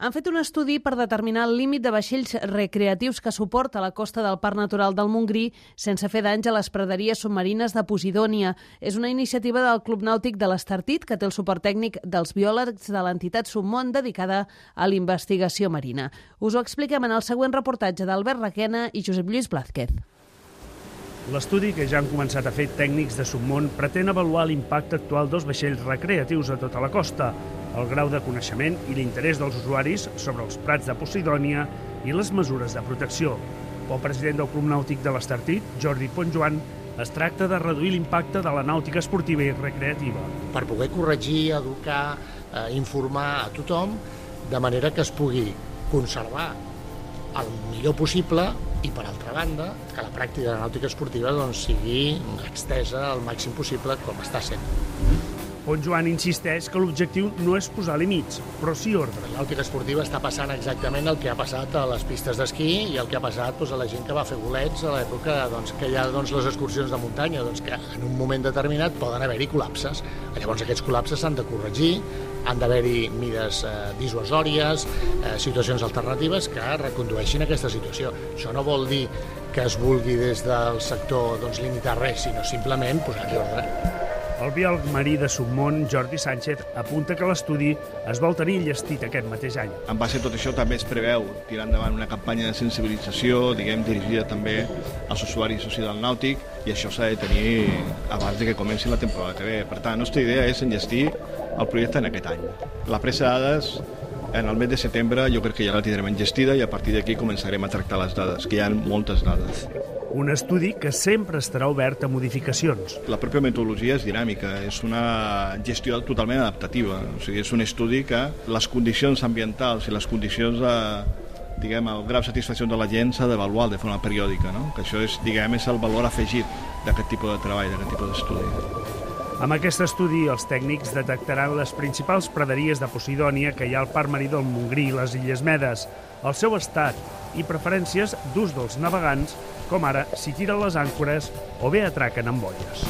Han fet un estudi per determinar el límit de vaixells recreatius que suporta la costa del Parc Natural del Montgrí sense fer danys a les praderies submarines de Posidònia. És una iniciativa del Club Nàutic de l'Estartit que té el suport tècnic dels biòlegs de l'entitat Submont dedicada a la investigació marina. Us ho expliquem en el següent reportatge d'Albert Raquena i Josep Lluís Blázquez. L'estudi que ja han començat a fer tècnics de Submont pretén avaluar l'impacte actual dels vaixells recreatius a tota la costa el grau de coneixement i l'interès dels usuaris sobre els prats de Posidònia i les mesures de protecció. Pel president del Club Nàutic de l'Estartit, Jordi Pontjoan, es tracta de reduir l'impacte de la nàutica esportiva i recreativa. Per poder corregir, educar, eh, informar a tothom, de manera que es pugui conservar el millor possible i, per altra banda, que la pràctica de la nàutica esportiva doncs, sigui extesa al màxim possible com està sent. On Joan insisteix que l'objectiu no és posar límits, però sí ordre. La nàutica esportiva està passant exactament el que ha passat a les pistes d'esquí i el que ha passat doncs, a la gent que va fer bolets a l'època doncs, que hi ha doncs, les excursions de muntanya, doncs, que en un moment determinat poden haver-hi col·lapses. Llavors aquests col·lapses s'han de corregir, han d'haver-hi mides eh, dissuasòries, eh, situacions alternatives que recondueixin aquesta situació. Això no vol dir que es vulgui des del sector doncs, limitar res, sinó simplement posar-hi ordre. El biòleg marí de Submont, Jordi Sánchez, apunta que l'estudi es vol tenir llestit aquest mateix any. En base a tot això també es preveu tirar endavant una campanya de sensibilització, diguem, dirigida també als usuaris social nàutic, i això s'ha de tenir abans de que comenci la temporada TV. Per tant, la nostra idea és enllestir el projecte en aquest any. La pressa de dades en el mes de setembre jo crec que ja la tindrem engestida i a partir d'aquí començarem a tractar les dades, que hi ha moltes dades un estudi que sempre estarà obert a modificacions. La pròpia metodologia és dinàmica, és una gestió totalment adaptativa, o sigui, és un estudi que les condicions ambientals i les condicions de, diguem, el grau de satisfacció de la gent s'ha d'avaluar de forma periòdica, no? que això és, diguem, és el valor afegit d'aquest tipus de treball, d'aquest tipus d'estudi. Amb aquest estudi, els tècnics detectaran les principals praderies de Posidònia que hi ha al Parc Marí del Montgrí i les Illes Medes, el seu estat i preferències d'ús dels navegants com ara si tiren les àncores o bé atraquen amb boies.